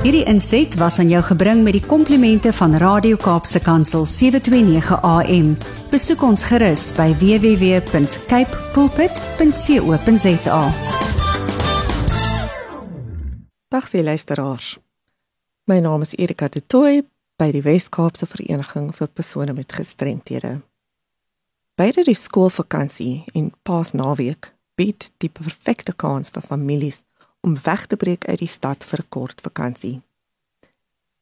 Hierdie inset was aan jou gebring met die komplimente van Radio Kaapse Kansel 729 AM. Besoek ons gerus by www.cape pulpit.co.za. Dag se luisteraars. My naam is Erika de Tooy by die Wes-Kaapse Vereniging vir persone met gestremthede. Beide die skoolvakansie en Paasnaweek bied die perfekte kans vir families om weg te breek uit die stad vir 'n kort vakansie.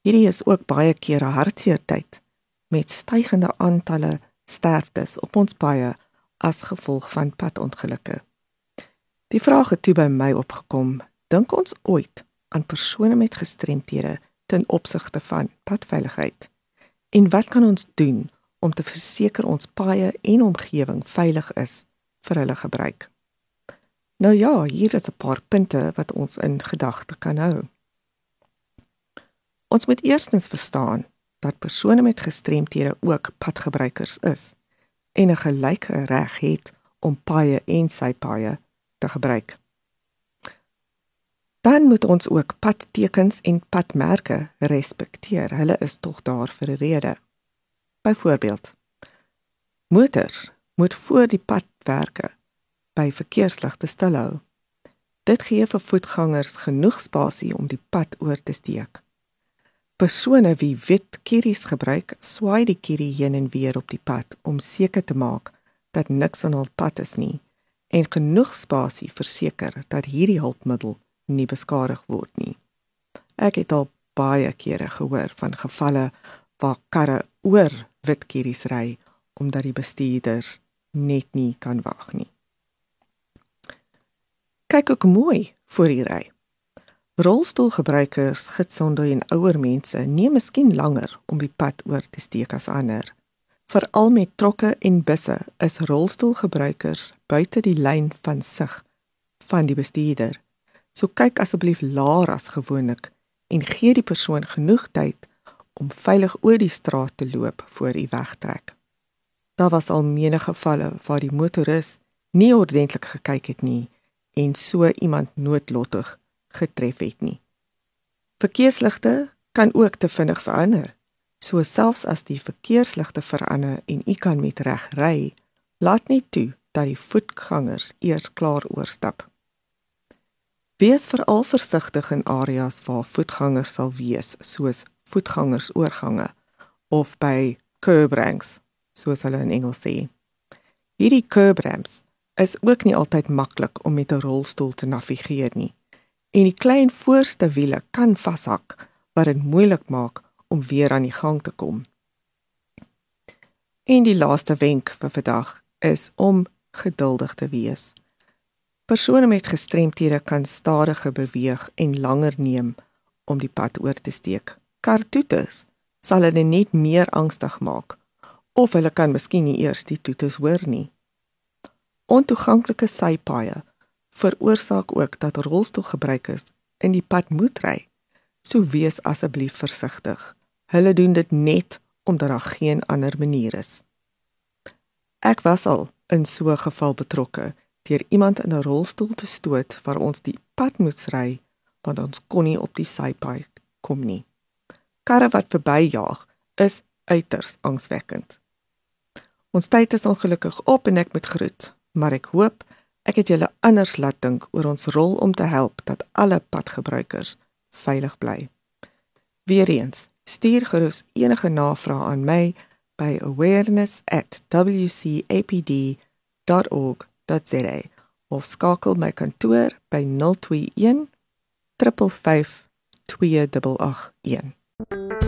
Hierdie is ook baie keer 'n hartseer tyd met stygende aantalle sterftes op ons paaie as gevolg van padongelukke. Die vraag het toe by my opgekom: Dink ons ooit aan persone met gestremthede ten opsigte van padveiligheid? En wat kan ons doen om te verseker ons paaie en omgewing veilig is vir hulle gebruik? Nou ja, hier is 'n paar punte wat ons in gedagte kan hou. Ons moet eerstens verstaan dat persone met gestremthede ook padgebruikers is en 'n gelyke reg het om paaie en sypaaie te gebruik. Dan moet ons ook padtekens en padmerke respekteer. Hulle is tog daar vir 'n rede. Byvoorbeeld, motors moet voor die padwerke by verkeersligte stilhou. Dit gee vir voetgangers genoeg spasie om die pad oor te steek. Persone wie wit kieries gebruik, swaai die kierie heen en weer op die pad om seker te maak dat niks aan hul pad is nie en genoeg spasie verseker dat hierdie hulpmiddel nie beskadig word nie. Ek het al baie kere gehoor van gevalle waar karre oor wit kieries ry omdat die bestuurders net nie kan wag nie kyk ook mooi voor die ry. Rolstoelgebruikers, gesonde en ouer mense neem miskien langer om die pad oor te steek as ander. Veral met trokke en busse is rolstoelgebruikers buite die lyn van sig van die bestuurder. So kyk asseblief laer as gewoonlik en gee die persoon genoeg tyd om veilig oor die straat te loop voor hy wegtrek. Daar was al menige gevalle waar die motoris nie ordentlik gekyk het nie en so iemand noodlottig getref het nie. Verkeersligte kan ook te vinnig verander. So selfs as die verkeersligte verander en u kan met reg ry, laat net toe dat die voetgangers eers klaar oorstap. Wees veral versigtig in areas waar voetgangers sal wees, soos voetgangersoorgange of by curb ramps, soos hulle in Engels sê. Hierdie curb ramps is ook nie altyd maklik om met 'n rolstoel te navigeer nie. En die klein voorste wiele kan vashak wat dit moeilik maak om weer aan die gang te kom. En die laaste wenk vir vandag is om geduldig te wees. Persone met gestremthede kan stadiger beweeg en langer neem om die pad oor te steek. Kartoetes sal hulle net meer angstig maak of hulle kan miskien nie eers die toetes hoor nie. Ontoeganklike sypaaie veroorsaak ook dat rolstoelgebruikers in die pad moet ry. So wees asseblief versigtig. Hulle doen dit net omdat daar geen ander manier is. Ek was al in so 'n geval betrokke deur iemand in 'n rolstoel te stoot waar ons die pad moes ry want ons kon nie op die sypaai kom nie. Karre wat verbyjaag is uiters angswekkend. Ons tyd is ongelukkig op en ek moet groet maar ek hoop ek het julle anders laat dink oor ons rol om te help dat alle padgebruikers veilig bly. Weereens, stuur gerus enige navrae aan my by awareness@wcapd.org.za of skakel my kantoor by 021 355 2881.